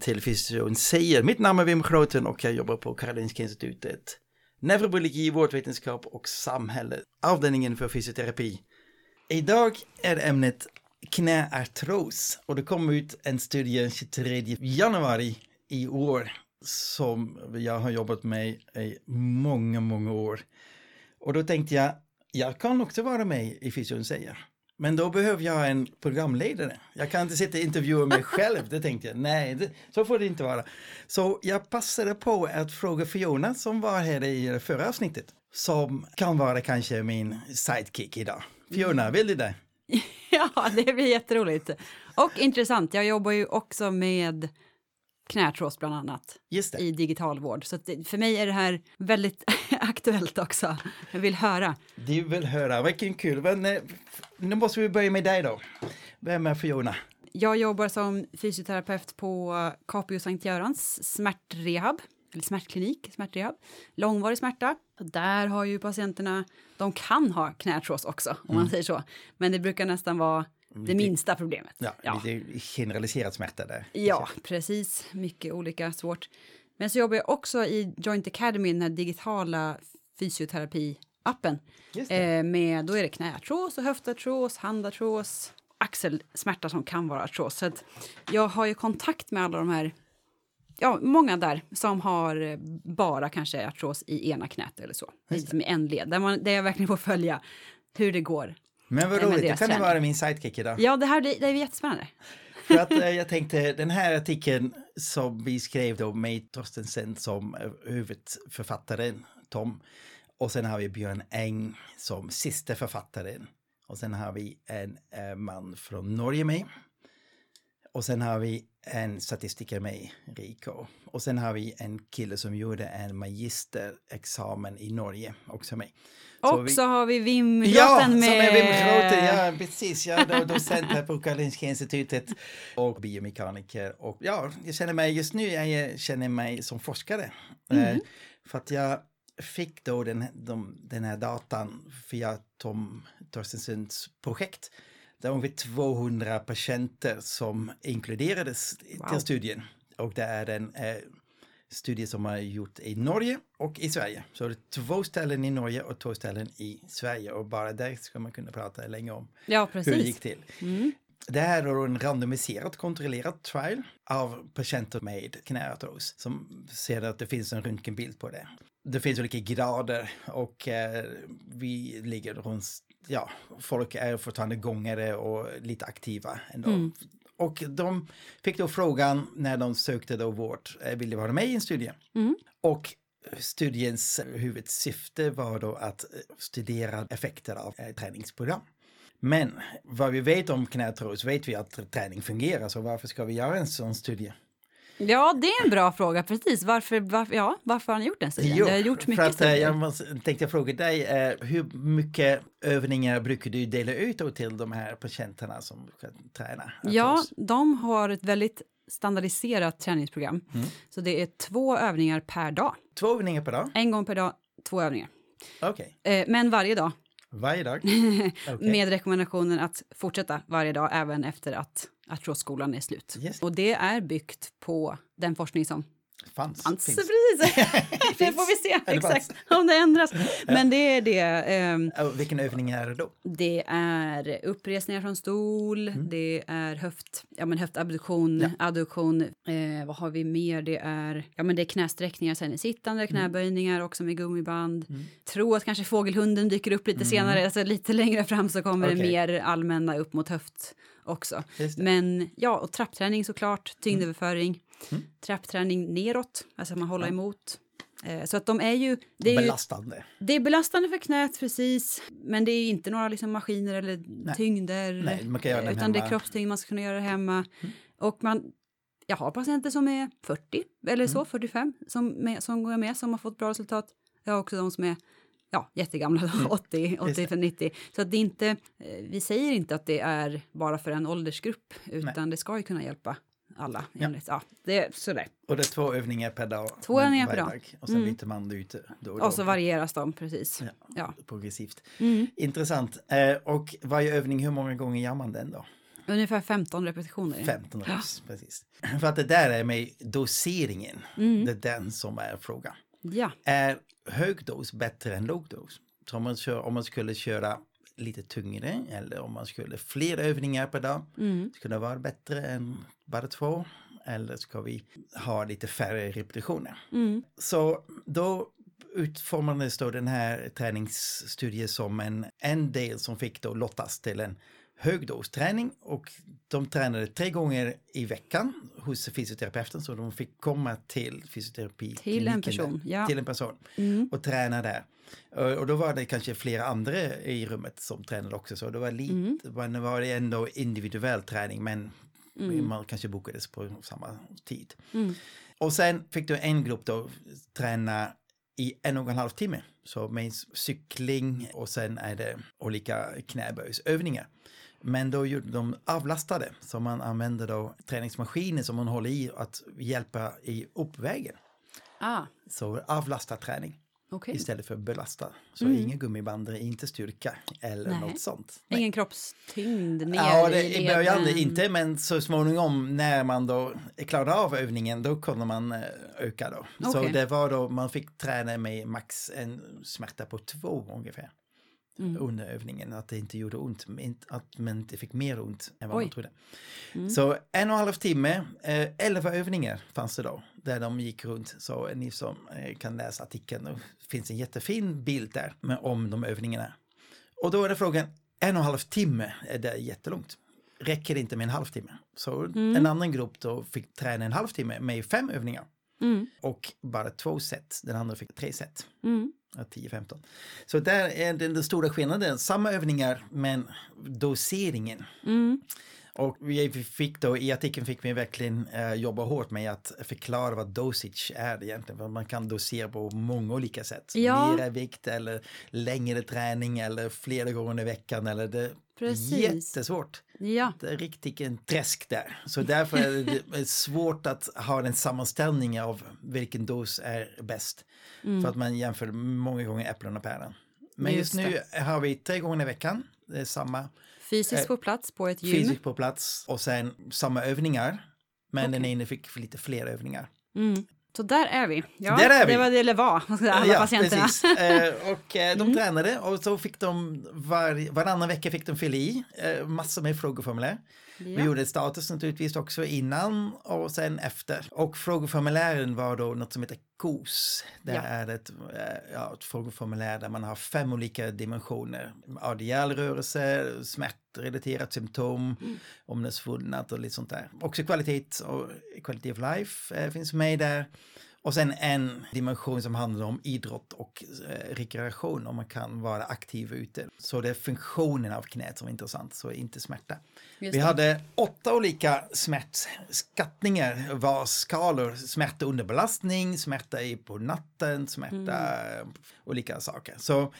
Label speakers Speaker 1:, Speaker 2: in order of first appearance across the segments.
Speaker 1: till Fysion säger. Mitt namn är Wim Groten och jag jobbar på Karolinska Institutet. Neurobiologi, vårdvetenskap och samhälle, avdelningen för fysioterapi. Idag är ämnet knäartros och det kom ut en studie 23 januari i år som jag har jobbat med i många, många år. Och då tänkte jag, jag kan också vara med i Fysion säger. Men då behöver jag en programledare. Jag kan inte sitta och intervjua mig själv, det tänkte jag. Nej, det, så får det inte vara. Så jag passade på att fråga Fiona som var här i förra avsnittet, som kan vara kanske min sidekick idag. Fiona, vill du det?
Speaker 2: Ja, det blir jätteroligt. Och intressant, jag jobbar ju också med knäartros bland annat i digitalvård. Så det, för mig är det här väldigt aktuellt också. Jag vill höra.
Speaker 1: Du vill höra, vilken kul. Men, eh, nu måste vi börja med dig då. Vem är Fiona?
Speaker 2: Jag jobbar som fysioterapeut på Capio Sankt Görans smärtrehab, eller smärtklinik, smärtrehab. Långvarig smärta. Där har ju patienterna, de kan ha knäartros också, om mm. man säger så. Men det brukar nästan vara det minsta problemet.
Speaker 1: Ja, ja. lite generaliserad smärta där.
Speaker 2: Ja, precis. Mycket olika, svårt. Men så jobbar jag också i Joint Academy, den här digitala fysioterapi-appen. Eh, med, då är det knäartros och höftartros, handartros, axelsmärta som kan vara artros. Så jag har ju kontakt med alla de här, ja, många där som har bara kanske artros i ena knät eller så. Liksom i en led, där, man, där jag verkligen får följa hur det går
Speaker 1: men vad roligt, det kan träning. vara min sidekick idag.
Speaker 2: Ja, det här det, det är jättespännande.
Speaker 1: För att eh, jag tänkte, den här artikeln som vi skrev då med Torstensen som eh, huvudförfattaren, Tom. Och sen har vi Björn Eng som sista författaren. Och sen har vi en eh, man från Norge med. Och sen har vi en statistiker med, Rico. Och sen har vi en kille som gjorde en magisterexamen i Norge också med.
Speaker 2: Så och vi... så har vi Wim
Speaker 1: Ja,
Speaker 2: med.
Speaker 1: som är Wim Groten, ja precis. Jag är docent här på Karolinska institutet och biomekaniker. Och ja, jag känner mig just nu, jag känner mig som forskare. Mm. Eh, för att jag fick då den, de, den här datan via Tom Torstensens projekt. Det var ungefär 200 patienter som inkluderades wow. till studien. Och det är en eh, studie som har gjort i Norge och i Sverige. Så det är två ställen i Norge och två ställen i Sverige och bara där ska man kunna prata länge om
Speaker 2: ja, hur
Speaker 1: det gick till. Mm. Det här är en randomiserad kontrollerad trial av patienter med knäartros som ser att det finns en röntgenbild på det. Det finns olika grader och eh, vi ligger runt, ja, folk är fortfarande gångare och lite aktiva ändå. Mm. Och de fick då frågan när de sökte då vård, eh, vill de vara med i en studie? Mm. Och studiens huvudsyfte var då att eh, studera effekter av eh, träningsprogram. Men vad vi vet om knäartros vet vi att träning fungerar, så varför ska vi göra en sån studie?
Speaker 2: Ja, det är en bra fråga. Precis. Varför, varför, ja, varför har ni gjort den studien?
Speaker 1: Jo,
Speaker 2: det har gjort mycket
Speaker 1: för att, studier. Jag måste, tänkte fråga dig, eh, hur mycket övningar brukar du dela ut till de här patienterna som ska träna?
Speaker 2: Ja, de har ett väldigt standardiserat träningsprogram. Mm. Så det är två övningar per dag.
Speaker 1: Två övningar per dag?
Speaker 2: En gång per dag, två övningar. Okay. Men varje dag.
Speaker 1: Varje dag?
Speaker 2: Okay. Med rekommendationen att fortsätta varje dag även efter att artrosskolan är slut. Yes. Och det är byggt på den forskning som
Speaker 1: Fanns.
Speaker 2: Fanns. Precis. det får vi se exakt om det ändras. Men det är det.
Speaker 1: Um, vilken övning är det då?
Speaker 2: Det är uppresningar från stol, mm. det är höft, ja, men höftabduktion, ja. adduktion. Eh, vad har vi mer? Det är, ja, men det är knästräckningar sen i sittande, mm. knäböjningar mm. också med gummiband. Mm. Tro att kanske fågelhunden dyker upp lite mm. senare, alltså lite längre fram så kommer okay. det mer allmänna upp mot höft också. Men ja, och trappträning såklart, tyngdöverföring. Mm. Trappträning neråt, alltså man håller ja. emot. Eh, så att de är ju... Det är
Speaker 1: belastande.
Speaker 2: Ju, det är belastande för knät, precis. Men det är inte några liksom, maskiner eller Nej. tyngder.
Speaker 1: Nej, man kan göra
Speaker 2: utan
Speaker 1: hemma.
Speaker 2: det är kroppstyngd, man ska kunna göra det hemma. Mm. Och man, jag har patienter som är 40 eller så, mm. 45, som, med, som går med, som har fått bra resultat. Jag har också de som är ja, jättegamla, mm. 80, 80 för 90. Så att det är inte, eh, vi säger inte att det är bara för en åldersgrupp, utan Nej. det ska ju kunna hjälpa alla. Enligt, ja. ja. det är sådär.
Speaker 1: Och det är två övningar per dag?
Speaker 2: Två övningar per dag.
Speaker 1: Och sen mm. byter man ut då
Speaker 2: och då. Och så varieras de, precis.
Speaker 1: Ja, ja. Progressivt. Mm. Intressant. Eh, och varje övning, hur många gånger gör man den då?
Speaker 2: Ungefär 15 repetitioner.
Speaker 1: 15 reps, precis. För att det där är med doseringen,
Speaker 2: Mm.
Speaker 1: det är den som är frågan.
Speaker 2: Ja.
Speaker 1: Är hög dos bättre än låg dos? Så om man, kör, om man skulle köra lite tyngre eller om man skulle fler övningar per dag,
Speaker 2: Mm.
Speaker 1: skulle vara bättre än bara två? Eller ska vi ha lite färre repetitioner?
Speaker 2: Mm.
Speaker 1: Så då utformades då den här träningsstudien som en, en del som fick då lottas till en högdosträning och de tränade tre gånger i veckan hos fysioterapeuten så de fick komma till fysioterapi
Speaker 2: Till en person, ja.
Speaker 1: till en person
Speaker 2: Mm.
Speaker 1: och träna där. Och och då var det kanske flera andra i rummet som tränade också så det var lite,
Speaker 2: Mm.
Speaker 1: men det var ändå individuell träning men man kanske bokades på samma tid.
Speaker 2: Mm.
Speaker 1: Och sen fick du en grupp då träna i en och en halv timme. Så med cykling och sen är det olika knäböjsövningar. Men då gjorde de avlastade, så man använder då träningsmaskiner som man håller i att hjälpa i uppvägen.
Speaker 2: Ah,
Speaker 1: Så avlasta träning
Speaker 2: okej.
Speaker 1: istället för belasta. Så
Speaker 2: Mm.
Speaker 1: inga gummiband, inte styrka eller
Speaker 2: Nej.
Speaker 1: något sånt.
Speaker 2: Ingen kroppstyngd ner
Speaker 1: Ja, det,
Speaker 2: i
Speaker 1: i början
Speaker 2: leden.
Speaker 1: inte, men så småningom när man då klarade av övningen, då kunde man eh, öka då. Så
Speaker 2: Okej.
Speaker 1: det var då, man fick träna med max en smärta på två ungefär
Speaker 2: Mm.
Speaker 1: under övningen, att det inte gjorde ont, att man inte fick mer ont än vad
Speaker 2: Oj.
Speaker 1: man trodde.
Speaker 2: Mm.
Speaker 1: Så en och en halv timme, eh, elva övningar fanns det då, där de gick runt. Så ni som eh, kan läsa artikeln, det finns en jättefin bild där med, om de övningarna. Och då är det frågan, en och en halv timme, är det jättelångt? Räcker det inte med en halvtimme? Så en annan grupp då fick träna en halvtimme med fem övningar
Speaker 2: Mm.
Speaker 1: och bara två set, den andra fick tre set.
Speaker 2: Mm.
Speaker 1: 10-15. Så där är den, den stora skillnaden. Samma övningar men doseringen.
Speaker 2: Mm.
Speaker 1: Och vi fick då, i artikeln fick vi verkligen eh, jobba hårt med att förklara vad dosage är egentligen. För man kan dosera på många olika sätt.
Speaker 2: Ja.
Speaker 1: Mera vikt eller längre träning eller flera gånger i veckan. Eller det
Speaker 2: Precis.
Speaker 1: jättesvårt.
Speaker 2: Ja.
Speaker 1: Det är riktigt en träsk där. Så därför är det svårt att ha en sammanställning av vilken dos är bäst.
Speaker 2: Mm.
Speaker 1: För att man jämför många gånger äpplen och päron. Men
Speaker 2: Just
Speaker 1: just, nu har vi tre gånger i veckan. Det är samma
Speaker 2: Fysiskt
Speaker 1: Eh,
Speaker 2: på plats på ett gym.
Speaker 1: fysiskt på plats och sen samma övningar. Men den
Speaker 2: Okej.
Speaker 1: ena fick lite fler övningar.
Speaker 2: Mm. Så där är vi. Ja,
Speaker 1: Där är vi.
Speaker 2: Det var det eller var, alla
Speaker 1: ja,
Speaker 2: patienterna.
Speaker 1: precis. Eh, och eh,
Speaker 2: Mm.
Speaker 1: de tränade och så fick de var, varannan vecka fick de fylla i massor med frågeformulär. Vi
Speaker 2: Ja.
Speaker 1: gjorde status naturligtvis också innan och sen efter. Och frågeformulären var då något som heter KOS. Det
Speaker 2: Ja.
Speaker 1: är ett, ja, ett frågeformulär där man har fem olika dimensioner. Rörelse, smärtrelaterat symptom,
Speaker 2: Mm.
Speaker 1: om det är svullnat och lite sånt där. Också kvalitet och quality of life eh, finns med där. Och sen en dimension som handlar om idrott och eh, rekreation, om man kan vara aktiv ute. Så det är funktionen av knät som är intressant, så inte smärta. Vi hade åtta olika smärtskattningar, var skalor, smärta under belastning, smärta på natten, smärta,
Speaker 2: Mm.
Speaker 1: olika saker. Så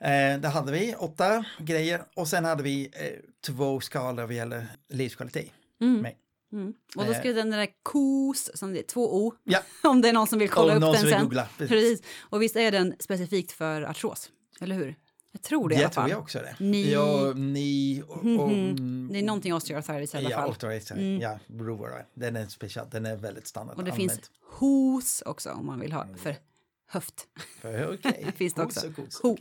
Speaker 1: eh, där hade vi åtta grejer och sen hade vi eh, två skalor vad gäller livskvalitet.
Speaker 2: Mm.
Speaker 1: med.
Speaker 2: Mm. Och då
Speaker 1: Eh.
Speaker 2: ska den där KOS, som det är två O,
Speaker 1: Ja,
Speaker 2: om det är någon som vill kolla
Speaker 1: och
Speaker 2: upp den sen.
Speaker 1: googla.
Speaker 2: Precis. Och visst är den specifikt för artros, eller hur? Jag tror det i alla
Speaker 1: Jag tror
Speaker 2: fall.
Speaker 1: jag också det.
Speaker 2: Ni-
Speaker 1: Ja, ni och, och
Speaker 2: Mhm. Det är någonting osteoarthritis i alla
Speaker 1: Ja,
Speaker 2: fall.
Speaker 1: osteoarthritis,
Speaker 2: Mm.
Speaker 1: ja, Rover, den är speciell, den är väldigt standard.
Speaker 2: Och det
Speaker 1: använd.
Speaker 2: finns HOS också om man vill ha för höft.
Speaker 1: Okej.
Speaker 2: finns det också. Ho.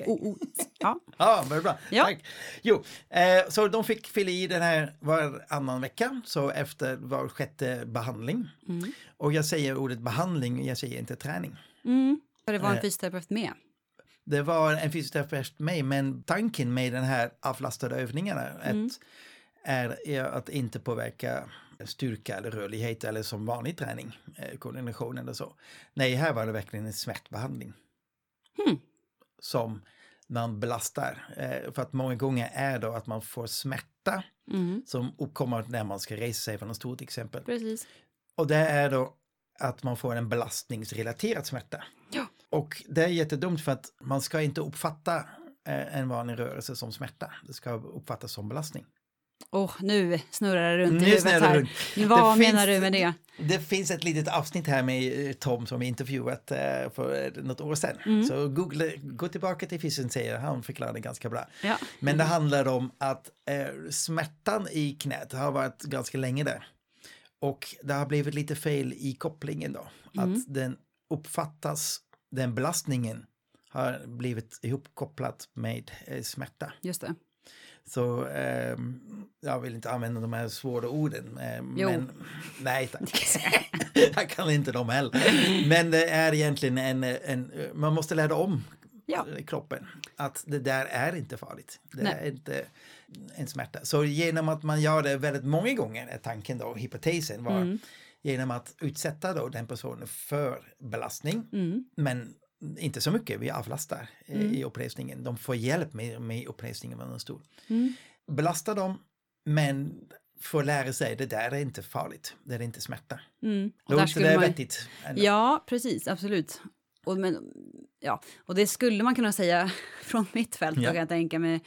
Speaker 2: Ja.
Speaker 1: Ja, vad bra.
Speaker 2: Ja.
Speaker 1: Tack. Jo, eh, så de fick fylla i den här varannan vecka, så efter var sjätte behandling.
Speaker 2: Mm.
Speaker 1: Och jag säger ordet behandling, jag säger inte träning.
Speaker 2: Mm. För det var en
Speaker 1: Eh.
Speaker 2: fysioterapeut med.
Speaker 1: Det var en fysioterapeut med, men tanken med den här avlastade övningarna
Speaker 2: Mm.
Speaker 1: är att inte påverka styrka eller rörlighet eller som vanlig träning, eh, koordination eller så. Nej, här var det verkligen en smärtbehandling.
Speaker 2: Hmm.
Speaker 1: Som man belastar. Eh, för att många gånger är då att man får smärta
Speaker 2: Mm.
Speaker 1: som uppkommer när man ska resa sig från ett stort exempel.
Speaker 2: Precis.
Speaker 1: Och det är då att man får en belastningsrelaterad smärta.
Speaker 2: Ja.
Speaker 1: Och det är jättedumt för att man ska inte uppfatta eh, en vanlig rörelse som smärta. Det ska uppfattas som belastning.
Speaker 2: Oh, nu snurrar det runt
Speaker 1: Nu
Speaker 2: i huvudet här.
Speaker 1: runt.
Speaker 2: Vad
Speaker 1: Det
Speaker 2: menar
Speaker 1: finns-
Speaker 2: du med det?
Speaker 1: Det finns ett litet avsnitt här med eh, Tom som vi intervjuat eh, för något år sedan.
Speaker 2: Mm.
Speaker 1: Så googla, gå tillbaka till Fysen säger han förklarar det ganska bra.
Speaker 2: Ja.
Speaker 1: Men det handlar om att eh, smärtan i knät har varit ganska länge där. Och det har blivit lite fel i kopplingen då.
Speaker 2: Mm.
Speaker 1: Att den uppfattas, den belastningen har blivit ihopkopplat med eh, smärta.
Speaker 2: Just det.
Speaker 1: Så ehm, jag vill inte använda de här svåra orden. eh. Men, nej tack. jag kan inte dem heller. Men det är egentligen en, en man måste lära om
Speaker 2: Ja.
Speaker 1: kroppen. Att det där är inte farligt. Det
Speaker 2: Nej.
Speaker 1: är inte en smärta. Så genom att man gör det väldigt många gånger är tanken då, hypotesen var,
Speaker 2: Mm.
Speaker 1: genom att utsätta då den personen för belastning,
Speaker 2: Mm.
Speaker 1: men inte så mycket, vi avlastar eh, i uppresningen. De får hjälp med, med uppresningen av en stol.
Speaker 2: Mm.
Speaker 1: Belasta dem, men får lära sig det där är inte farligt, det är inte smärta.
Speaker 2: Mm. Skulle
Speaker 1: det
Speaker 2: man-
Speaker 1: vettigt? ändå?
Speaker 2: Ja, precis, absolut. Och, men, ja. och det skulle man kunna säga från mitt fält,
Speaker 1: Ja.
Speaker 2: kan jag tänka med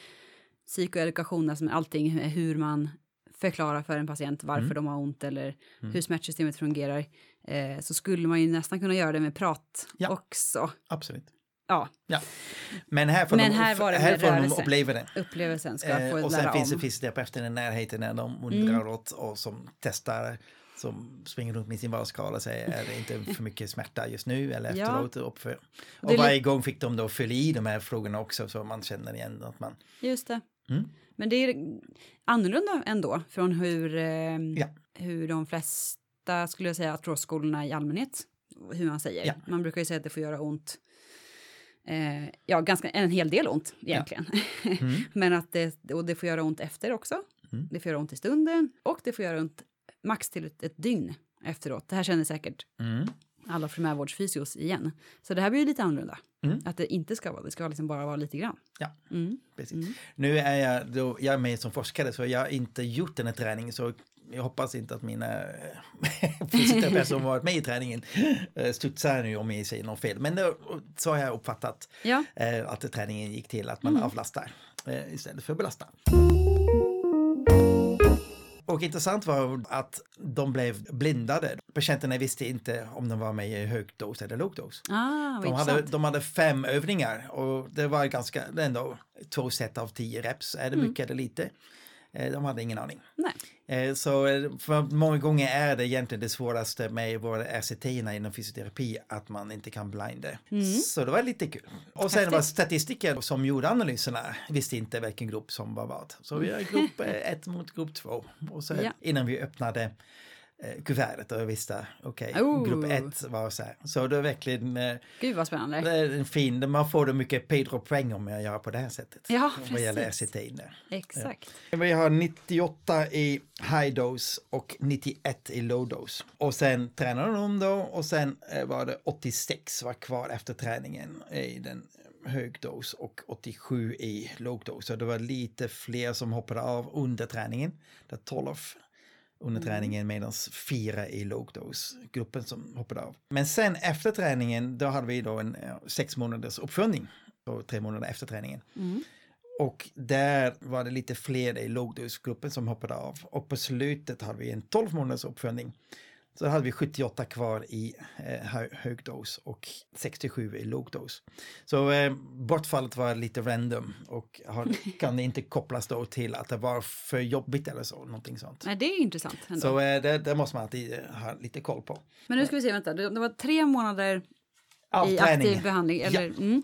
Speaker 2: psykoedukation, alltså med allting, med hur man förklarar för en patient varför
Speaker 1: Mm.
Speaker 2: de har ont eller hur smärtsystemet fungerar, eh, så skulle man ju nästan kunna göra det med prat
Speaker 1: Ja.
Speaker 2: också.
Speaker 1: Absolut.
Speaker 2: Ja,
Speaker 1: Ja. Men här får,
Speaker 2: Men
Speaker 1: de,
Speaker 2: här var det
Speaker 1: här får de uppleva det.
Speaker 2: upplevelsen ska
Speaker 1: Eh,
Speaker 2: få
Speaker 1: och sen finns det fysioterapeuter i närheten när de
Speaker 2: Mm.
Speaker 1: undrar åt och som testar som springer runt med sin valskala och säger är det inte för mycket smärta just nu eller
Speaker 2: Ja.
Speaker 1: efteråt och uppför.
Speaker 2: Det
Speaker 1: Och varje gång fick de då fylla i de här frågorna också så man känner igen att man
Speaker 2: Just det.
Speaker 1: Mm.
Speaker 2: Men det är annorlunda ändå från hur, eh,
Speaker 1: Ja.
Speaker 2: hur de flesta, skulle jag säga, artrosskolorna i allmänhet, hur man säger.
Speaker 1: Ja.
Speaker 2: Man brukar ju säga att det får göra ont, eh, ja, ganska, en hel del ont egentligen.
Speaker 1: Mm.
Speaker 2: Men att det, och det får göra ont efter också.
Speaker 1: Mm.
Speaker 2: Det får göra ont i stunden och det får göra ont max till ett, ett dygn efteråt. Det här känner säkert
Speaker 1: Mm.
Speaker 2: Alla primärvårdsfysios igen. Så det här blir ju lite annorlunda.
Speaker 1: Mm.
Speaker 2: Att det inte ska vara, det ska liksom bara vara lite grann.
Speaker 1: Ja.
Speaker 2: Mm.
Speaker 1: Precis.
Speaker 2: Mm.
Speaker 1: Nu är jag, då, jag är med som forskare så jag har inte gjort den här träningen så jag hoppas inte att mina eh, fysioterapeuter som varit med i träningen eh, studsar nu om jag säger något fel. Men då, så har jag uppfattat
Speaker 2: Ja.
Speaker 1: eh, att träningen gick till att man
Speaker 2: Mm.
Speaker 1: avlastar eh, istället för att belasta. Och intressant var att de blev blindade. Patienterna visste inte om de var med i hög dos eller låg dos.
Speaker 2: Ah,
Speaker 1: De hade, de hade fem övningar och det var ganska, ändå två set av tio reps. Är det
Speaker 2: Mm.
Speaker 1: mycket eller lite? Eh, De hade ingen aning.
Speaker 2: Nej.
Speaker 1: Eh, Så eh, för många gånger är det egentligen det svåraste med våra RCT inom fysioterapi att man inte kan blinda. Så det var lite kul. Och sen
Speaker 2: Mm. Häftigt.
Speaker 1: var statistiker som gjorde analyserna visste inte vilken grupp som var vad. Så vi har grupp eh, ett mot grupp två. Och så
Speaker 2: Ja.
Speaker 1: innan vi öppnade eh, kuvertet och visste okej,
Speaker 2: Oh.
Speaker 1: grupp ett var så här. Så det är verkligen eh,
Speaker 2: Gud vad spännande.
Speaker 1: det är en fin, man får det mycket Pedro-poäng om jag gör på det här sättet.
Speaker 2: Ja,
Speaker 1: Vad gäller
Speaker 2: precis.
Speaker 1: Där.
Speaker 2: Exakt.
Speaker 1: Vi har 98 i high dose och 91 i low dose. Och sen tränade de då och sen eh, var det 86 var kvar efter träningen i den hög dos och 87 i låg dos. Så det var lite fler som hoppade av under träningen. Det är 12 under träningen medan fyra i låg dos, gruppen som hoppade av. Men sen efter träningen, då hade vi då en eh, sex månaders uppföljning, och tre månader efter träningen.
Speaker 2: Mm.
Speaker 1: Och där var det lite fler i lågdosgruppen som hoppade av. Och på slutet hade vi en 12 månaders uppföljning. Så hade vi 78 kvar i eh, hö- hög dos och 67 i låg dos. Så eh, bortfallet var lite random och har, kan inte kopplas då till att det var för jobbigt eller så, någonting sånt.
Speaker 2: Nej, det är intressant ändå.
Speaker 1: Så eh, det, det måste man alltid eh, ha lite koll på.
Speaker 2: Men nu ska vi se, vänta, det det var tre månader
Speaker 1: Av
Speaker 2: i
Speaker 1: träning.
Speaker 2: aktiv behandling. Eller, mm.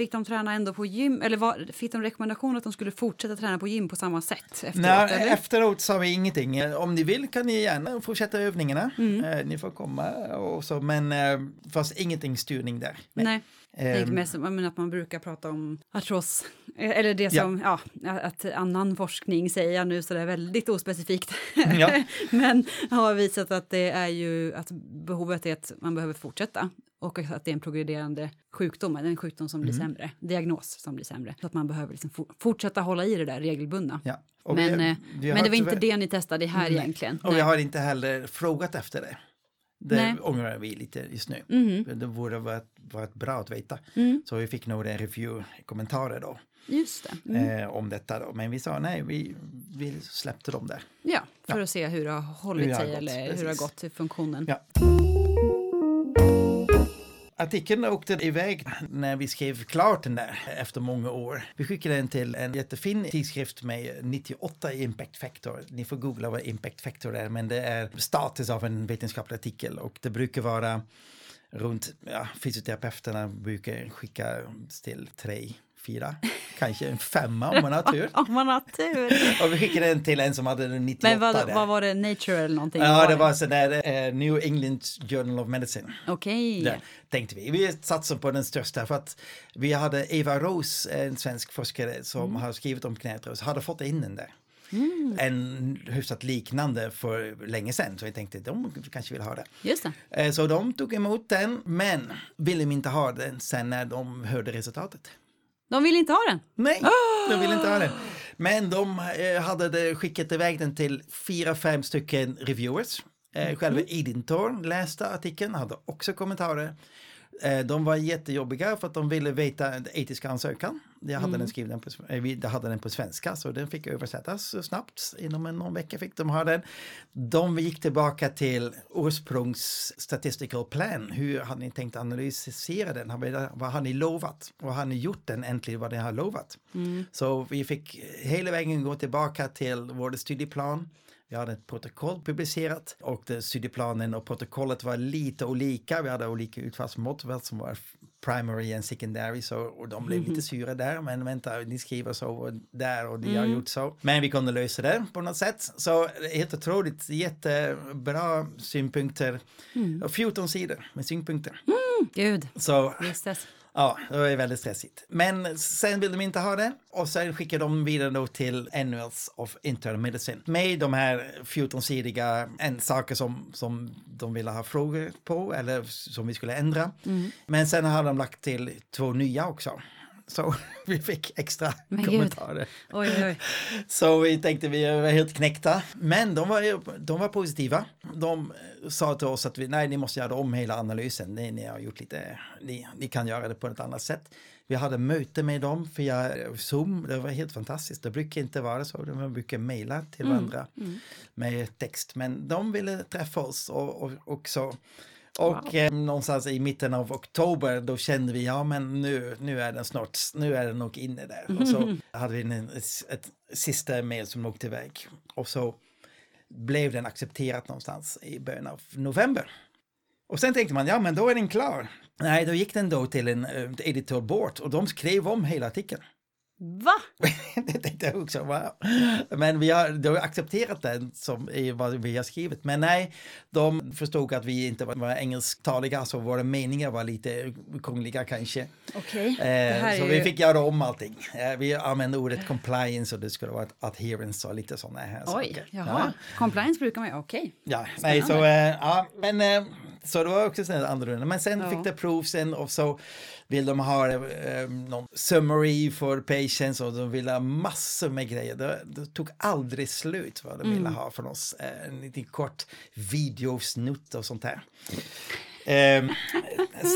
Speaker 2: Fick de träna ändå på gym, eller var, fick de rekommendation att de skulle fortsätta träna på gym på samma sätt efteråt?
Speaker 1: Nej,
Speaker 2: eller?
Speaker 1: efteråt sa vi ingenting. Om ni vill kan ni gärna fortsätta övningarna.
Speaker 2: Mm.
Speaker 1: Eh, ni får komma och så, men eh, fast ingenting styrning där.
Speaker 2: Nej, det
Speaker 1: Ehm,
Speaker 2: med som, jag menar att man brukar prata om artros, eh, eller det
Speaker 1: Ja.
Speaker 2: som, ja, att annan forskning säger jag nu så det är väldigt ospecifikt.
Speaker 1: Ja.
Speaker 2: Men har visat att det är ju att behovet är att man behöver fortsätta och att det är en progrederande sjukdom, en sjukdom som
Speaker 1: Mm.
Speaker 2: blir sämre, diagnos som blir sämre. Så att man behöver liksom for, fortsätta hålla i det där regelbundna.
Speaker 1: ja.
Speaker 2: Men,
Speaker 1: vi-
Speaker 2: eh,
Speaker 1: vi
Speaker 2: men det var inte det ni testade här
Speaker 1: Nej.
Speaker 2: egentligen.
Speaker 1: Och
Speaker 2: Nej.
Speaker 1: har inte heller frågat efter det. Det
Speaker 2: Nej.
Speaker 1: ångrar vi lite just nu.
Speaker 2: Mhm.
Speaker 1: Det borde varit, varit bra att veta.
Speaker 2: Mm.
Speaker 1: Så vi fick några review-kommentarer då
Speaker 2: Just det. Mm.
Speaker 1: eh, om detta då. Men vi sa nej, vi, vi släppte dem där.
Speaker 2: Ja, för
Speaker 1: Ja.
Speaker 2: att se hur det har hållit
Speaker 1: Hur det har
Speaker 2: sig
Speaker 1: gått,
Speaker 2: eller hur det har
Speaker 1: precis.
Speaker 2: gått i funktionen.
Speaker 1: Ja. Artikeln åkte iväg när vi skrev klart den där efter många år. Vi skickade den till en jättefin tidskrift med 98 impact factor. Ni får googla vad impact factor är, men det är status av en vetenskaplig artikel och det brukar vara runt, ja, fysioterapeuterna brukar skicka till tre, fyra, kanske en femma om man har tur.
Speaker 2: Om man har tur.
Speaker 1: Och vi skickade den till en som hade en 98
Speaker 2: Men vad, vad var det, Nature eller någonting?
Speaker 1: Ja, det var sådär eh, New England Journal of Medicine.
Speaker 2: Okej.
Speaker 1: Där tänkte vi. Vi satsar på den största för att vi hade Eva Rose, en svensk forskare som
Speaker 2: Mm.
Speaker 1: har skrivit om knäartros, hade fått in den där. En hyfsat liknande för länge sedan så jag tänkte de kanske vill ha det.
Speaker 2: Just det.
Speaker 1: Eh, Så de tog emot den men ville inte ha den sen när de hörde resultatet.
Speaker 2: De vill inte ha den.
Speaker 1: Nej, de ville inte ha den. Men de eh, hade skickat iväg den till fyra, fem stycken reviewers. Eh, själva editorn läste artikeln, hade också kommentarer. Eh, de var jättejobbiga för att de ville veta den etiska ansökan. Jag hade den skriven på, eh, vi hade den på svenska så den fick översättas så snabbt. Inom en någon vecka fick de ha den. De gick tillbaka till ursprungs statistical plan. Hur har ni tänkt analysera den? Vad har ni lovat? Och har ni gjort den äntligen vad ni har lovat? Så vi fick hela vägen gå tillbaka till vår studieplan. Vi hade ett protokoll publicerat och det, studieplanen och protokollet var lite olika. Vi hade olika utfallsmått som var primary and secondary så, och de blev lite sura där. Men vänta, ni skriver så där och ni har gjort så. Men vi kunde lösa det på något sätt. Så helt otroligt jättebra synpunkter. Och 14 sidor med synpunkter.
Speaker 2: Gud,
Speaker 1: Så
Speaker 2: visst.
Speaker 1: Ja, det var väldigt stressigt. Men sen vill de inte ha det och sen skickar de vidare då till Annuals of Internal Medicine med de här 14-sidiga en saker som, som de ville ha frågor på eller som vi skulle ändra. Men sen har de lagt till två nya också. Så vi fick extra
Speaker 2: Men
Speaker 1: kommentarer.
Speaker 2: Oj, oj.
Speaker 1: Så vi tänkte vi var helt knäckta. Men de var, de var positiva. De sa till oss att vi, nej, ni måste göra om hela analysen. Ni, ni har gjort lite, ni, ni kan göra det på ett annat sätt. Vi hade möte med dem via Zoom. Det var helt fantastiskt. Det brukar inte vara så. De brukar mejla till varandra med text. Men de ville träffa oss och, och, och så. Och eh, någonstans i mitten av oktober då kände vi ja men nu, nu är den snart, nu är den nog inne där. Och så hade vi en, ett, ett sista mail som åkte iväg. Och så blev den accepterat någonstans i början av november. Och sen tänkte man, ja men då är den klar. Nej, då gick den då till en uh, editor board och de skrev om hela artikeln.
Speaker 2: Va?
Speaker 1: det tänkte jag också, wow. Men vi har, de har accepterat den som i vad vi har skrivit. Men nej, de förstod att vi inte var, engelsktaliga så våra meningar var lite krångliga kanske.
Speaker 2: Okej. Det
Speaker 1: Eh, så
Speaker 2: är
Speaker 1: vi
Speaker 2: ju...
Speaker 1: fick göra om allting. Eh, vi använde ordet compliance och det skulle vara adherence och lite sådana här
Speaker 2: Oj,
Speaker 1: saker.
Speaker 2: jaha. Compliance brukar man ju, okej.
Speaker 1: Ja, nej, så, eh, ja, men eh, så det var också annorlunda. Men sen
Speaker 2: Ja.
Speaker 1: fick det prov sen och så vill de ha eh, någon summary för patients och de ville ha massor med grejer. Det, det tog aldrig slut vad de ville ha från oss. Eh, en liten kort videosnutt och sånt här. Eh,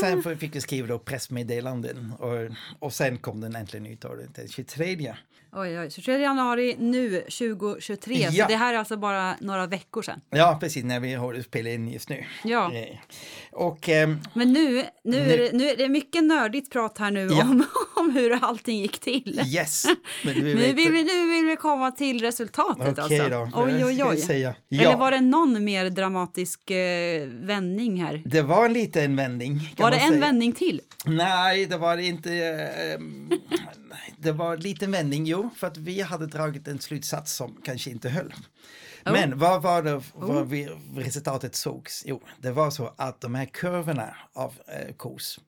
Speaker 1: sen fick vi skriva då pressmeddelanden och, och sen kom den äntligen ut den 23.
Speaker 2: Oj, oj. Så 23 januari nu, 2023.
Speaker 1: Ja.
Speaker 2: Så det här är alltså bara några veckor sedan.
Speaker 1: Ja, precis när vi håller spelar in just nu.
Speaker 2: Ja.
Speaker 1: Eh, Och ehm,
Speaker 2: Men nu, nu,
Speaker 1: Nu-
Speaker 2: Är, det, nu är det mycket nördigt prat här nu
Speaker 1: Ja.
Speaker 2: om, om hur allting gick till.
Speaker 1: yes. Men
Speaker 2: Nu vill, vi, nu vill vi komma till resultatet
Speaker 1: Okej
Speaker 2: alltså.
Speaker 1: då.
Speaker 2: Oj, oj, oj.
Speaker 1: Säga?
Speaker 2: Eller
Speaker 1: Ja,
Speaker 2: var det någon mer dramatisk eh, vändning här?
Speaker 1: det var en liten vändning.
Speaker 2: Var det en
Speaker 1: säga.
Speaker 2: vändning till?
Speaker 1: Nej, det var inte... ehm, det var en liten vändning, jo, för att vi hade dragit en slutsats som kanske inte höll.
Speaker 2: Oh.
Speaker 1: Men vad var det vad vi, resultatet sågs? Jo, det var så att de här kurvorna av eh, KOS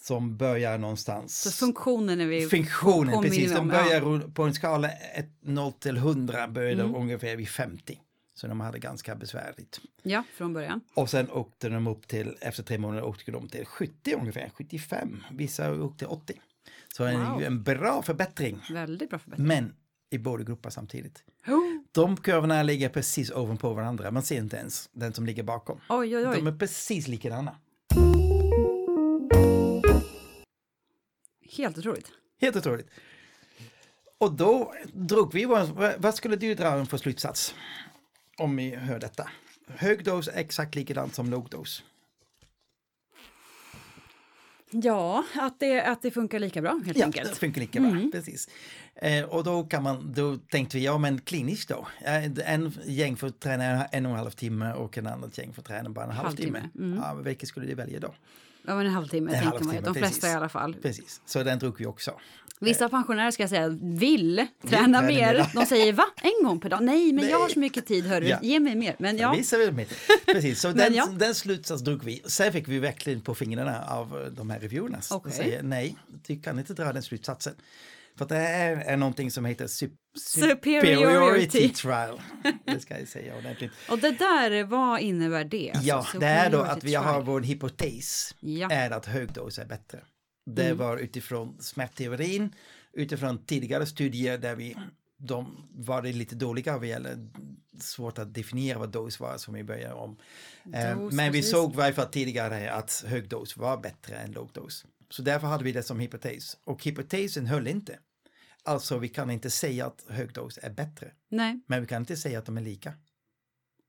Speaker 1: som börjar någonstans...
Speaker 2: Mm. Så funktionen är vi...
Speaker 1: Funktionen, precis. De börjar på en skala 1, 0 till 100 började
Speaker 2: Mm.
Speaker 1: ungefär vid 50. Så de hade ganska besvärligt.
Speaker 2: Ja, från början.
Speaker 1: Och sen åkte de upp till, efter tre månader åkte de till 70 ungefär, 75. Vissa åkte till 80. Så en,
Speaker 2: Wow.
Speaker 1: en bra förbättring.
Speaker 2: Väldigt bra förbättring.
Speaker 1: Men i båda grupper samtidigt.
Speaker 2: Oh,
Speaker 1: de kurvorna ligger precis ovanpå varandra. Man ser inte ens den som ligger bakom.
Speaker 2: Oj, oj, oj.
Speaker 1: De är precis likadana.
Speaker 2: Helt otroligt.
Speaker 1: Helt otroligt. Och då drog vi, vad skulle du dra för slutsats? Om vi hör detta. Hög dos är exakt likadant som låg dos.
Speaker 2: Ja, att det, att det funkar lika bra helt
Speaker 1: Ja,
Speaker 2: enkelt.
Speaker 1: det funkar lika bra. Precis. Eh, och då kan man, då tänkte vi, ja men kliniskt då. Eh, En gäng får träna en och en halv timme och en annat gäng får träna bara en halvtimme.
Speaker 2: Halvtimme,
Speaker 1: Ja, men vilket skulle du välja då?
Speaker 2: Ja, men en halvtimme
Speaker 1: En
Speaker 2: tänker man ju.
Speaker 1: halvtimme,
Speaker 2: De flesta
Speaker 1: precis.
Speaker 2: i alla fall.
Speaker 1: Precis, så den drog vi också.
Speaker 2: Vissa pensionärer ska jag säga vill träna
Speaker 1: träna
Speaker 2: mer.
Speaker 1: mer.
Speaker 2: De säger va? En gång per dag? Nej, men jag har så mycket tid, hörru.
Speaker 1: Ja.
Speaker 2: Ge mig mer. Men ja,
Speaker 1: Vissa vill med. Precis, så den,
Speaker 2: ja.
Speaker 1: den slutsats drog vi. Sen fick vi verkligen på fingrarna av eh, de här reviewerna. De
Speaker 2: Okej.
Speaker 1: säger nej, du kan inte dra den slutsatsen. För det här är någonting som heter sup-
Speaker 2: Superiority.
Speaker 1: trial. Det ska jag säga ordentligt.
Speaker 2: och det där, vad innebär det? Alltså,
Speaker 1: Ja, det är då
Speaker 2: superiority
Speaker 1: att vi har vår hypotes
Speaker 2: Ja.
Speaker 1: är att högdos är bättre. Det var utifrån smärtteorin, utifrån tidigare studier där vi de var det lite dåliga vad gäller svårt att definiera vad dos var som vi börjar om. Eh,
Speaker 2: Dos,
Speaker 1: Men vi såg i varje fall tidigare att hög dos var bättre än låg dos. Så därför hade vi det som hypotes. Och hypotesen höll inte. Alltså vi kan inte säga att hög dos är bättre.
Speaker 2: Nej,
Speaker 1: Men vi kan inte säga att de är lika.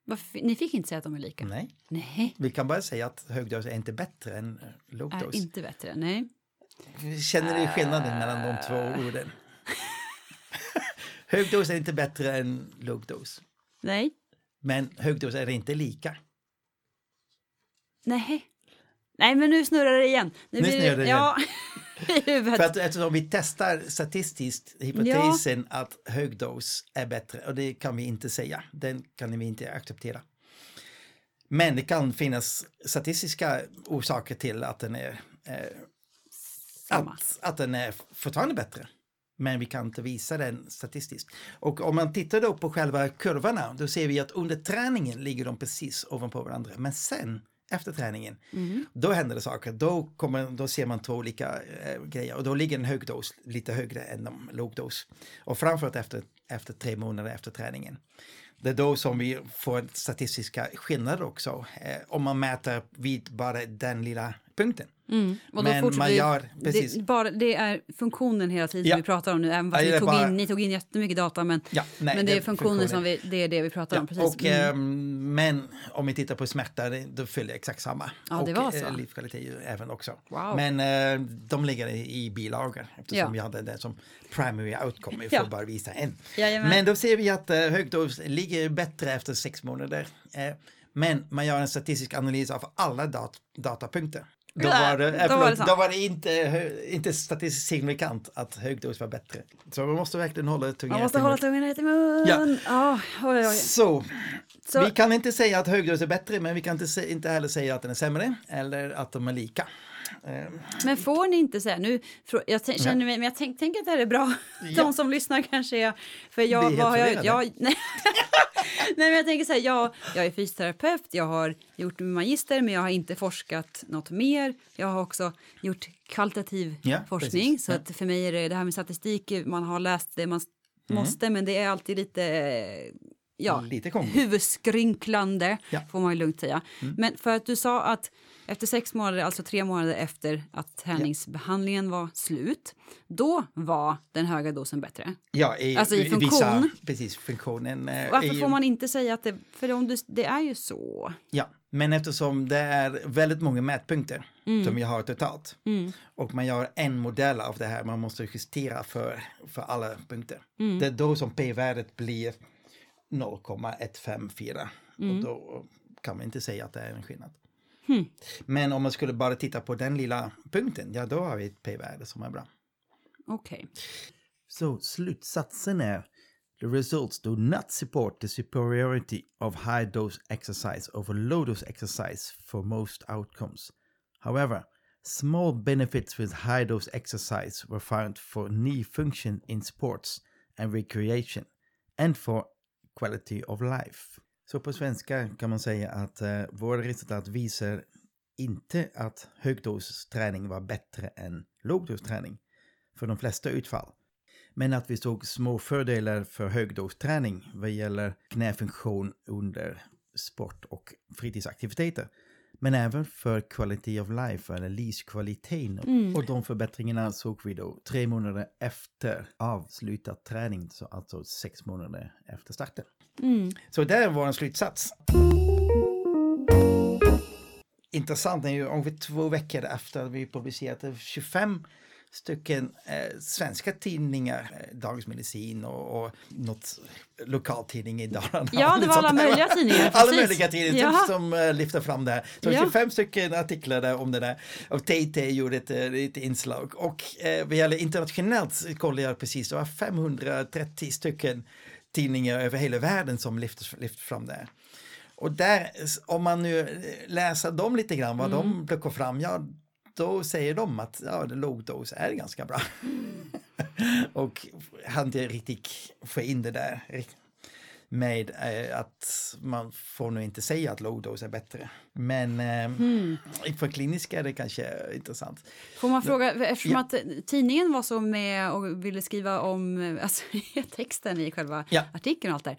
Speaker 2: varför, ni fick inte säga att de är lika?
Speaker 1: Nej.
Speaker 2: Nej,
Speaker 1: Vi kan bara säga att hög dos är inte bättre än låg
Speaker 2: är
Speaker 1: dos.
Speaker 2: inte bättre. Nej.
Speaker 1: Känner du skillnaden mellan de två orden? hög dos är inte bättre än låg dos.
Speaker 2: Nej.
Speaker 1: Men hög dos är inte lika.
Speaker 2: Nej. Nej, men nu snurrar det igen.
Speaker 1: Nu
Speaker 2: blir
Speaker 1: snurrar det
Speaker 2: Ja, i huvudet.
Speaker 1: För att eftersom vi testar statistiskt hypotesen att hög dos är bättre och det kan vi inte säga. Den kan vi inte acceptera. Men det kan finnas statistiska orsaker till att den är, eh,
Speaker 2: Samma.
Speaker 1: att, att den är fortfarande bättre. Men vi kan inte visa den statistiskt. Och om man tittar då på själva kurvorna, då ser vi att under träningen ligger de precis ovanpå varandra. Men sen, efter träningen, då händer det saker. Då, kommer, då ser man två olika eh, grejer. Och då ligger en hög dos lite högre än de låg dos. Och framförallt efter, efter tre månader efter träningen. Det är då som vi får statistiska skillnader också. Eh, om man mäter vid bara den lilla punkten.
Speaker 2: Mm.
Speaker 1: Men man gör- precis.
Speaker 2: Det, bara, det är funktionen hela tiden
Speaker 1: Ja.
Speaker 2: som vi pratar om nu. Även fast
Speaker 1: Ja, är
Speaker 2: tog
Speaker 1: bara-
Speaker 2: in, ni tog in jättemycket data. Men,
Speaker 1: Ja, nej,
Speaker 2: men det är
Speaker 1: det är
Speaker 2: funktionen som
Speaker 1: funktionen.
Speaker 2: vi, det är det vi pratar om. Precis.
Speaker 1: Och,
Speaker 2: Mm.
Speaker 1: ehm, men om vi tittar på smärta, då följer exakt samma.
Speaker 2: Ja, det var så.
Speaker 1: eh, livskvalitet även också.
Speaker 2: Wow.
Speaker 1: Men eh, de ligger i, bilagor eftersom vi hade det som primary outcome. Vi får bara visa en.
Speaker 2: Jajamän.
Speaker 1: Men då ser vi att uh, högdos ligger bättre efter sex månader. Eh, men man gör en statistisk analys av alla dat datapunkter. Då var det,
Speaker 2: då
Speaker 1: eh,
Speaker 2: var det
Speaker 1: då var det inte, inte statistiskt signifikant att högdos var bättre. Så man måste verkligen hålla tungan
Speaker 2: Man måste
Speaker 1: rätt i
Speaker 2: hålla
Speaker 1: mun.
Speaker 2: tungan rätt i mun.
Speaker 1: Ja.
Speaker 2: Ja. oj, oj.
Speaker 1: Så,
Speaker 2: Så-
Speaker 1: vi kan inte säga att högdos är bättre, men vi kan inte, inte heller säga att den är sämre eller att de är lika. Eh,
Speaker 2: Men får ni inte säga nu? Jag känner mig, men jag tänk- tänker att det här är bra.
Speaker 1: Ja.
Speaker 2: De som lyssnar kanske är... För jag, vad har jag, jag, nej. nej, men jag tänker så här, jag, jag är fysioterapeut, jag har gjort min magister, men jag har inte forskat något mer. Jag har också gjort kvalitativ
Speaker 1: Ja,
Speaker 2: forskning,
Speaker 1: precis.
Speaker 2: så
Speaker 1: Ja.
Speaker 2: att för mig är det det här med statistik, man har läst det man
Speaker 1: Mm.
Speaker 2: måste, men det är alltid lite... Ja,
Speaker 1: Lite konstigt.
Speaker 2: huvudskrynklande,
Speaker 1: Ja. Mm.
Speaker 2: får man ju lugnt säga. Men för att du sa att efter sex månader, alltså tre månader efter att träningsbehandlingen var slut, då var den höga dosen bättre.
Speaker 1: Ja, i,
Speaker 2: Alltså i funktion.
Speaker 1: Vissa, precis, funktionen. eh,
Speaker 2: Varför
Speaker 1: ju-
Speaker 2: får man inte säga att det, för om du, det är ju så.
Speaker 1: Ja, men eftersom det är väldigt många mätpunkter
Speaker 2: Mm.
Speaker 1: som vi har totalt och man gör en modell av det här, man måste justera för, för alla punkter.
Speaker 2: Mm.
Speaker 1: Det är då som p-värdet blir 0,154
Speaker 2: Mm.
Speaker 1: och då kan man inte säga att det är en skillnad.
Speaker 2: Hmm.
Speaker 1: Men om man skulle bara titta på den lilla punkten, ja då har vi ett p-värde som är bra.
Speaker 2: Okej.
Speaker 1: Så slutsatsen är The results do not support the superiority of high dose exercise over low dose exercise for most outcomes. However, small benefits with high dose exercise were found for knee function in sports and recreation and for quality of life. Så på svenska kan man säga att eh, våra resultat visar inte att högdosträning var bättre än lågdosträning för de flesta utfall. Men att vi såg små fördelar för högdosträning vad gäller knäfunktion under sport och fritidsaktiviteter. Men även för quality of life eller livskvaliteten. Mm. Och de förbättringarna såg vi då tre månader efter avslutad träning, så alltså sex månader efter starten. Mm. Så där var en slutsats. Intressant är ju ungefär två veckor efter vi publicerade 25 stycken eh, svenska tidningar, eh, Dagens Medicin och, och något lokaltidning i Dalarna.
Speaker 2: Ja, det var alla möjliga tidningar.
Speaker 1: alla möjliga tidningar ja. som uh, lyfter fram det här. Så ja. 25 stycken artiklar där om det där. Och TT gjorde ett, eh, ett inslag. Och eh, vad gäller internationellt kollade jag precis, det var 530 stycken tidningar över hela världen som lyfter, lyfter fram det. Och där, om man nu läser dem lite grann, vad mm. de plockar fram, ja, då säger de att ja, lågdos är ganska bra. Mm. och han inte riktigt få in det där med eh, att man får nog inte säga att lågdos är bättre. Men eh, mm. för kliniska är det kanske intressant.
Speaker 2: Får man fråga, eftersom ja. att tidningen var så med och ville skriva om alltså, texten i själva ja. artikeln och allt där.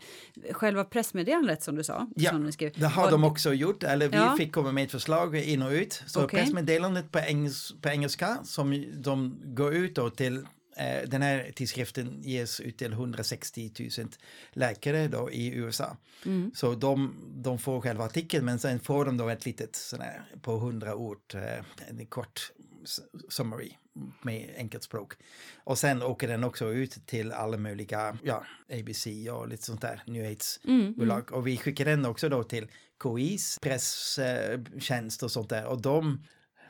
Speaker 2: Själva pressmeddelandet som du sa.
Speaker 1: Ja,
Speaker 2: som du
Speaker 1: skrev, det har var... de också gjort, eller vi ja. fick komma med ett förslag in och ut. Så okay. pressmeddelandet på, engels, på engelska som de går ut då till Eh, den här tidskriften ges ut till 160 000 läkare då i USA. Mm. Så de, de får själva artikeln men sen får de då ett litet sådär på 100 ord, eh, en kort summary med enkelt språk. Och sen åker den också ut till alla möjliga, ja, ABC och lite sånt där, nyhetsbolag. Mm, mm. Och vi skickar den också då till KIs presstjänst och sånt där och de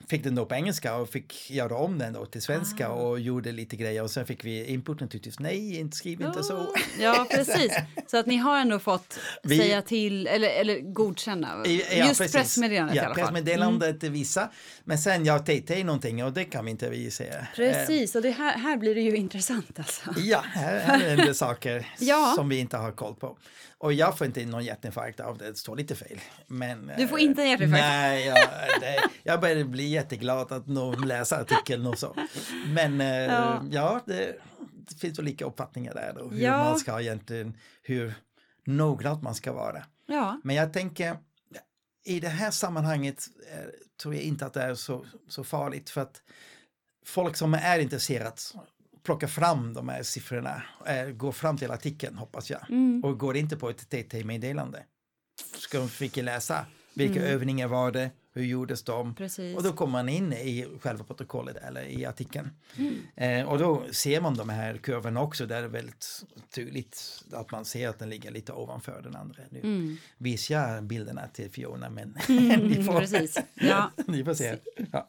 Speaker 1: fick den då på engelska och fick göra om den då till svenska ah. och gjorde lite grejer och sen fick vi input naturligtvis. Nej, inte skriv inte oh. så.
Speaker 2: Ja, precis. Så att ni har ändå fått vi, säga till eller, eller godkänna ja, just precis. pressmeddelandet
Speaker 1: ja,
Speaker 2: i alla fall.
Speaker 1: Pressmeddelandet mm. vissa. Men sen ja, TT någonting och det kan vi inte vi säga.
Speaker 2: Precis, och det här, här blir det ju intressant alltså.
Speaker 1: Ja, här, här är det saker ja. som vi inte har koll på. Och jag får inte någon hjärtinfarkt av det, det står lite fel. Men,
Speaker 2: du får inte en hjärtinfarkt?
Speaker 1: Nej, jag, det, jag börjar bli jätteglad att någon läser artikeln och så. Men eh, ja, ja det, det, finns väl lika uppfattningar där då, hur ja. man ska egentligen, hur noggrant man ska vara.
Speaker 2: Ja.
Speaker 1: Men jag tänker, i det här sammanhanget eh, tror jag inte att det är så, så farligt för att folk som är intresserade plocka fram de här siffrorna, äh, gå fram till artikeln hoppas jag. Mm. Och går inte på ett TT-meddelande. Ska de fick läsa vilka mm. övningar var det, hur gjordes de? Precis. Och då kommer man in i själva protokollet eller i artikeln. Mm. Eh, och då ser man de här kurvorna också där det är väldigt tydligt att man ser att den ligger lite ovanför den andra. Nu mm. visar jag bilderna till Fiona men mm, ni, får,
Speaker 2: precis. Ja.
Speaker 1: ni får se. Ja.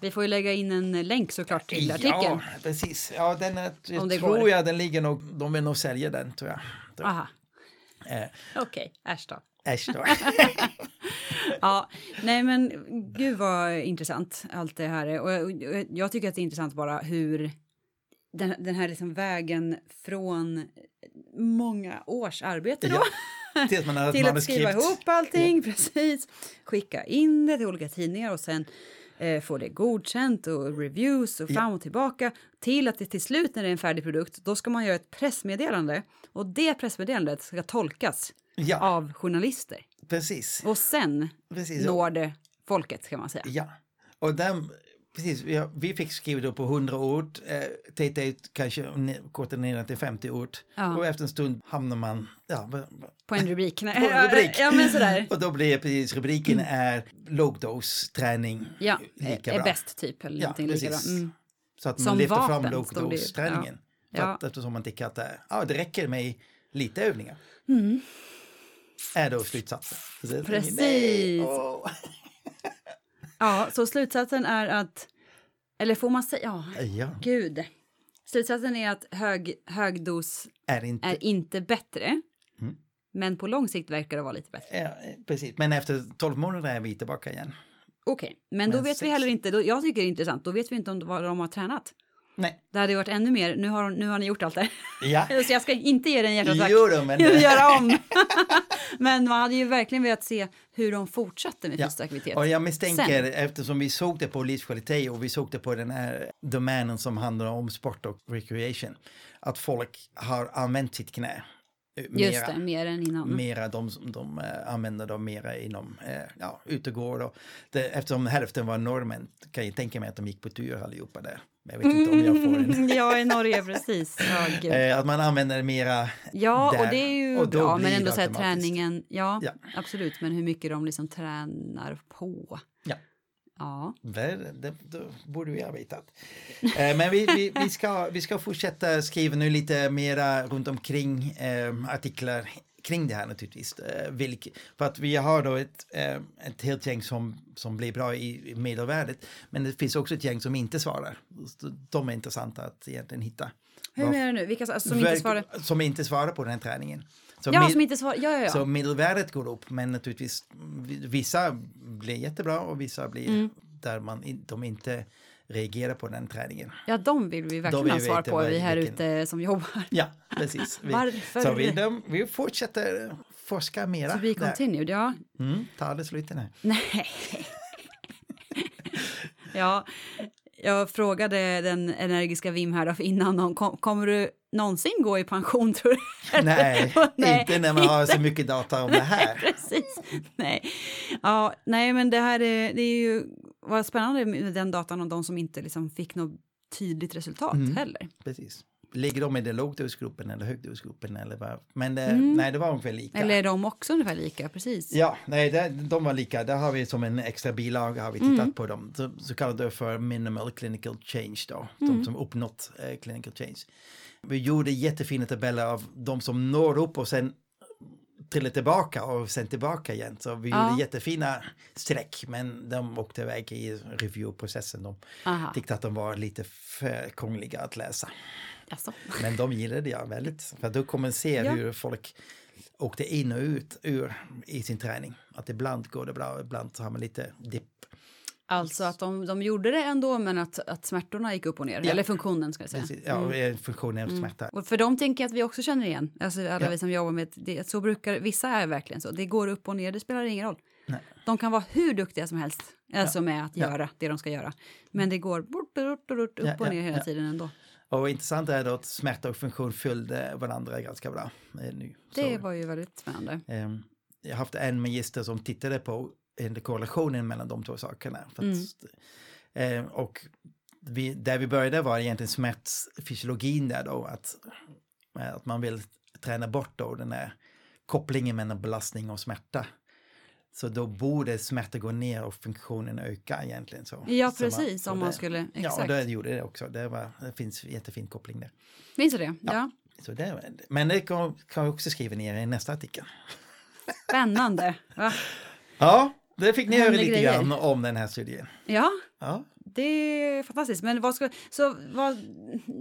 Speaker 2: Vi får ju lägga in en länk såklart till artikeln.
Speaker 1: Ja, precis. Ja, den är, jag tror går. jag den ligger nog, de vill nog sälja den tror jag.
Speaker 2: Aha. Eh. Okej, okay. äsch då.
Speaker 1: Äsch då.
Speaker 2: ja, nej men gud vad intressant allt det här är. Och jag, jag tycker att det är intressant bara hur den, den här liksom vägen från många års arbete då. Ja, till, att, till att skriva ihop allting, ja. precis. Skicka in det till olika tidningar och sen eh, få det godkänt och reviews och fram och tillbaka till att det till slut när det är en färdig produkt, då ska man göra ett pressmeddelande och det pressmeddelandet ska tolkas ja. av journalister.
Speaker 1: Precis.
Speaker 2: Och sen precis, når det folket kan man säga.
Speaker 1: Ja, och den, precis, vi, vi fick skriva på 100 ord, eh, TT kanske kortade ner till 50 ord ja. och efter en stund hamnar man ja,
Speaker 2: på en rubrik.
Speaker 1: på en rubrik.
Speaker 2: Ja, men sådär.
Speaker 1: och då blir precis rubriken är lågdosträning
Speaker 2: ja, lika är bäst typ eller ja, precis. Mm.
Speaker 1: Så att man Som lyfter vapen, fram lågdosträningen. Ja. Ja. Eftersom man tycker att ja, det räcker med lite övningar. Mm är då slutsatsen.
Speaker 2: Precis. Oh. ja, så slutsatsen är att, eller får man säga, ja, ja. gud. Slutsatsen är att hög, högdos är inte, är inte bättre. Mm. Men på lång sikt verkar det vara lite bättre.
Speaker 1: Ja, precis, men efter 12 månader är vi tillbaka igen.
Speaker 2: Okej, okay. men, men då vet sex... vi heller inte, då, jag tycker det är intressant, då vet vi inte om vad de har tränat.
Speaker 1: Nej.
Speaker 2: Det hade varit ännu mer. Nu har, nu har ni gjort allt det.
Speaker 1: Ja.
Speaker 2: Så jag ska inte ge dig en hjärtattack.
Speaker 1: Jo då, men...
Speaker 2: göra om. men man hade ju verkligen velat se hur de fortsatte med
Speaker 1: Ja.
Speaker 2: fysisk aktivitet.
Speaker 1: Och jag misstänker,
Speaker 2: Sen.
Speaker 1: eftersom vi såg det på livskvalitet och vi såg det på den här domänen som handlar om sport och recreation, att folk har använt sitt knä. eh,
Speaker 2: Just det, mer än innan.
Speaker 1: Mera, de, de äh, använder dem mera inom, äh, ja, ute och går. Och det, eftersom hälften var norrmän kan jag tänka mig att de gick på tur allihopa där. Men jag vet inte om jag får en...
Speaker 2: Mm, ja, i Norge, precis.
Speaker 1: Eh, att man använder mera
Speaker 2: Ja,
Speaker 1: där.
Speaker 2: och det är ju
Speaker 1: Och
Speaker 2: bra, men ändå så här träningen, ja,
Speaker 1: Ja.
Speaker 2: absolut, men hur mycket de liksom tränar på.
Speaker 1: Ja.
Speaker 2: Ja,
Speaker 1: Det, det, det borde vi ha vetat. Eh, men vi, vi, vi, ska, vi ska fortsätta skriva nu lite mera runt omkring eh, artiklar kring det här naturligtvis. Eh, vilk, för att vi har då ett, eh, ett helt gäng som, som blir bra i, i medelvärdet. Men det finns också ett gäng som inte svarar. De är intressanta att egentligen hitta.
Speaker 2: hur menar du nu? Vilka alltså, som inte svarar?
Speaker 1: Som inte svarar på den här träningen. Så
Speaker 2: Ja,
Speaker 1: med-
Speaker 2: som inte svarar. Ja, ja, ja.
Speaker 1: så medelvärdet går upp, men naturligtvis vissa blir jättebra och vissa blir
Speaker 2: Mm.
Speaker 1: där man de inte reagerar på den träningen.
Speaker 2: Ja, de vill vi verkligen
Speaker 1: vill
Speaker 2: ha
Speaker 1: vi
Speaker 2: svar på, vi här
Speaker 1: vilken-
Speaker 2: ute som jobbar.
Speaker 1: Ja, precis. Vi,
Speaker 2: Varför?
Speaker 1: Så vi, de, vi fortsätter forska mera.
Speaker 2: Be
Speaker 1: där.
Speaker 2: continued, ja.
Speaker 1: Mm, ta det slut nu.
Speaker 2: Nej. ja, jag frågade den energiska Wim här då innan om kom, kommer du någonsin gå i pension tror du?
Speaker 1: Nej,
Speaker 2: Nej,
Speaker 1: inte när man har så mycket data om det här.
Speaker 2: Precis. Nej. Ja, nej, men det här är, det är ju vad spännande med den datan om de som inte liksom fick något tydligt resultat
Speaker 1: Mm.
Speaker 2: heller.
Speaker 1: Precis. Ligger de i den lågdosgruppen eller högdosgruppen eller vad? Men det,
Speaker 2: Mm.
Speaker 1: nej, det var ungefär lika.
Speaker 2: Eller är de också ungefär lika? Precis.
Speaker 1: Ja, nej, det, de var lika. Där har vi som en extra bilaga har vi tittat
Speaker 2: Mm.
Speaker 1: på dem. Så, så kallade för minimal clinical change då.
Speaker 2: Mm.
Speaker 1: De som uppnått eh, clinical change. Vi gjorde jättefina tabeller av de som når upp och sen trillar tillbaka och sen tillbaka igen. Så vi
Speaker 2: Ja.
Speaker 1: gjorde jättefina streck men de åkte iväg i reviewprocessen. De
Speaker 2: Aha.
Speaker 1: tyckte att de var lite för krångliga att läsa.
Speaker 2: Alltså.
Speaker 1: Men de gillade jag väldigt. För då kommer man se
Speaker 2: Ja.
Speaker 1: hur folk åkte in och ut ur i sin träning. Att ibland går det bra, ibland har man lite dipp.
Speaker 2: Alltså att de, de gjorde det ändå men att, att smärtorna gick upp och ner.
Speaker 1: Ja.
Speaker 2: Eller funktionen ska jag säga.
Speaker 1: Precis. Ja,
Speaker 2: Mm.
Speaker 1: och funktionen av smärta.
Speaker 2: Och för dem tänker jag att vi också känner igen. Alltså alla
Speaker 1: Ja.
Speaker 2: vi som jobbar med det. Så brukar vissa är verkligen så. Det går upp och ner, det spelar ingen roll.
Speaker 1: Nej.
Speaker 2: De kan vara hur duktiga som helst. Alltså med att
Speaker 1: Ja.
Speaker 2: göra det de ska göra. Men det går bort, bort, bort, upp
Speaker 1: Ja,
Speaker 2: och
Speaker 1: ja,
Speaker 2: ner hela
Speaker 1: ja.
Speaker 2: tiden ändå.
Speaker 1: Och intressant är då att smärta och funktion följde varandra ganska bra nu.
Speaker 2: Det var ju väldigt spännande.
Speaker 1: ehm, jag har haft en magister som tittade på korrelationen mellan de två sakerna. För att,
Speaker 2: Mm.
Speaker 1: eh, och vi, där vi började var egentligen smärtfysiologin där då, att, eh, att man vill träna bort då den här kopplingen mellan belastning och smärta. Så då borde smärta gå ner och funktionen öka egentligen. Så.
Speaker 2: Ja,
Speaker 1: Så man-
Speaker 2: precis.
Speaker 1: så
Speaker 2: om man
Speaker 1: det-
Speaker 2: skulle...
Speaker 1: Ja, och
Speaker 2: Exakt.
Speaker 1: det gjorde det också. Det, var, det finns jättefin koppling där.
Speaker 2: Minns du det? Ja.
Speaker 1: Så det, men det kan, kan vi också skriva ner i nästa artikel.
Speaker 2: Spännande. Va?
Speaker 1: Ja, det fick ni höra lite
Speaker 2: grejer.
Speaker 1: grann om den här studien.
Speaker 2: Ja,
Speaker 1: Ja,
Speaker 2: det är fantastiskt. Men vad ska... Så vad...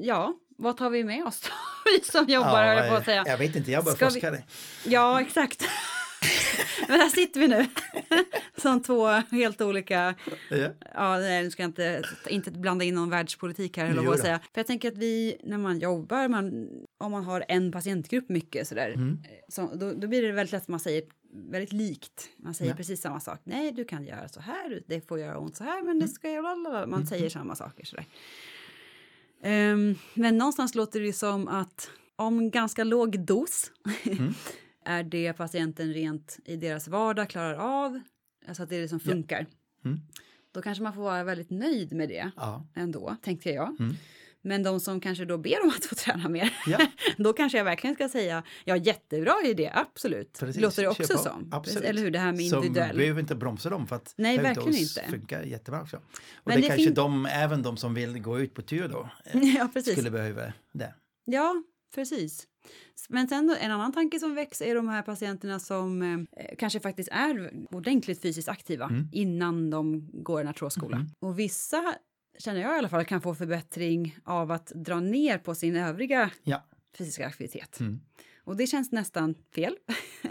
Speaker 2: Ja, vad tar vi med oss då? Vi som jobbar, höll jag på att säga.
Speaker 1: jag vet inte, jag bara
Speaker 2: Ska vi-
Speaker 1: forskade.
Speaker 2: Ja, exakt. Men här sitter vi nu. Som två helt olika...
Speaker 1: Ja.
Speaker 2: Ja, nej, nu ska jag inte, inte blanda in någon världspolitik här,
Speaker 1: Jo
Speaker 2: att säga. För jag tänker att vi, när man jobbar, man, om man har en patientgrupp mycket sådär,
Speaker 1: Mm.
Speaker 2: så, då, då blir det väldigt lätt att man säger väldigt likt. Man säger
Speaker 1: Ja.
Speaker 2: precis samma sak. Nej, du kan göra så här, det får göra ont så här,
Speaker 1: Mm.
Speaker 2: men det ska göra lalala. Man säger samma saker sådär. Ehm, men någonstans låter det som att om ganska låg dos
Speaker 1: Mm.
Speaker 2: är det patienten rent i deras vardag klarar av, alltså att det är det som
Speaker 1: Ja.
Speaker 2: funkar.
Speaker 1: Mm.
Speaker 2: Då kanske man får vara väldigt nöjd med det
Speaker 1: Ja.
Speaker 2: ändå, tänkte jag.
Speaker 1: Mm.
Speaker 2: Men de som kanske då ber om att få träna mer,
Speaker 1: Ja.
Speaker 2: då kanske jag verkligen ska säga ja, jättebra idé, absolut.
Speaker 1: Precis,
Speaker 2: Låter det också som.
Speaker 1: Absolut.
Speaker 2: Eller hur, det här med
Speaker 1: Så
Speaker 2: individuell.
Speaker 1: vi behöver inte bromsa dem för att
Speaker 2: Nej, verkligen inte.
Speaker 1: funkar jättebra också. Och
Speaker 2: Men
Speaker 1: det,
Speaker 2: det
Speaker 1: kanske de, även de som vill gå ut på tur då, eh,
Speaker 2: ja,
Speaker 1: skulle behöva det.
Speaker 2: Ja, precis. Men sen då, en annan tanke som väcks är de här patienterna som eh, kanske faktiskt är ordentligt fysiskt aktiva
Speaker 1: Mm.
Speaker 2: innan de går en artrosskola.
Speaker 1: Mhm.
Speaker 2: Och vissa, känner jag i alla fall, kan få förbättring av att dra ner på sin övriga
Speaker 1: Ja.
Speaker 2: fysiska aktivitet.
Speaker 1: Mm.
Speaker 2: Och det känns nästan fel.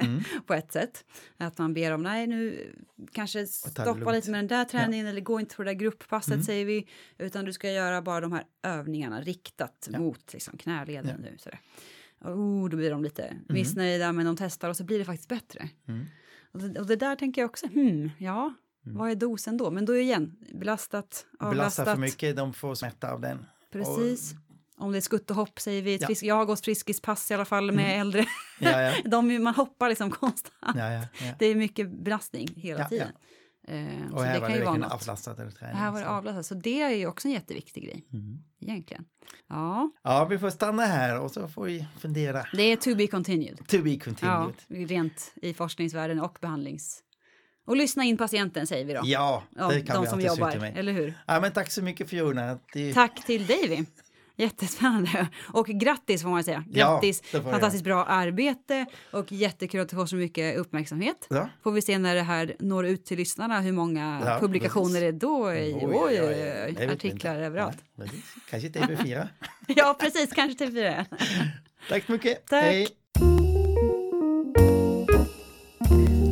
Speaker 2: mm. på ett sätt. Att man ber om, nej nu kanske stoppa lite med den där träningen ja. eller gå inte på det där grupppasset mm. säger vi, utan du ska göra bara de här övningarna riktat ja. mot liksom, knäleden nu. Sådär. Oh, då blir de lite mm. missnöjda, men de testar och så blir det faktiskt bättre. Mm. Och, det, och det där tänker jag också, hmm, ja, Mm. Vad är dosen då? Men då igen, belastat, avlastat.
Speaker 1: Belastar för mycket, de får smärta av den.
Speaker 2: Precis. Och... Om det är skutt och hopp säger vi. Ja. Jag har gått friskispass i alla fall med mm. äldre. Ja, ja. de, man hoppar liksom konstant. Det är mycket belastning hela tiden.
Speaker 1: Eh, och här det var det verkligen avlastat eller träning.
Speaker 2: Här var det avlastat, så det är ju också en jätteviktig grej. Mm. Egentligen. Ja.
Speaker 1: ja, vi får stanna här och så får vi fundera.
Speaker 2: Det är to be continued.
Speaker 1: To be continued.
Speaker 2: Ja, rent i forskningsvärlden och behandlings och lyssna in patienten säger vi då.
Speaker 1: Ja, det kan de vi som jobbar,
Speaker 2: med. eller hur?
Speaker 1: Ja, men tack så mycket Fiona.
Speaker 2: Det... Tack till dig. Jättespännande. Och grattis får man säga. Grattis, ja, fantastiskt bra arbete och jättekul att du får så mycket uppmärksamhet. Ja. Får vi se när det här når ut till lyssnarna hur många ja, publikationer det är då. Oj, oj, oj, oj. Artiklar överallt.
Speaker 1: kanske TV4.
Speaker 2: ja, precis, kanske TV4.
Speaker 1: Tack så mycket.
Speaker 2: Tack. Hej.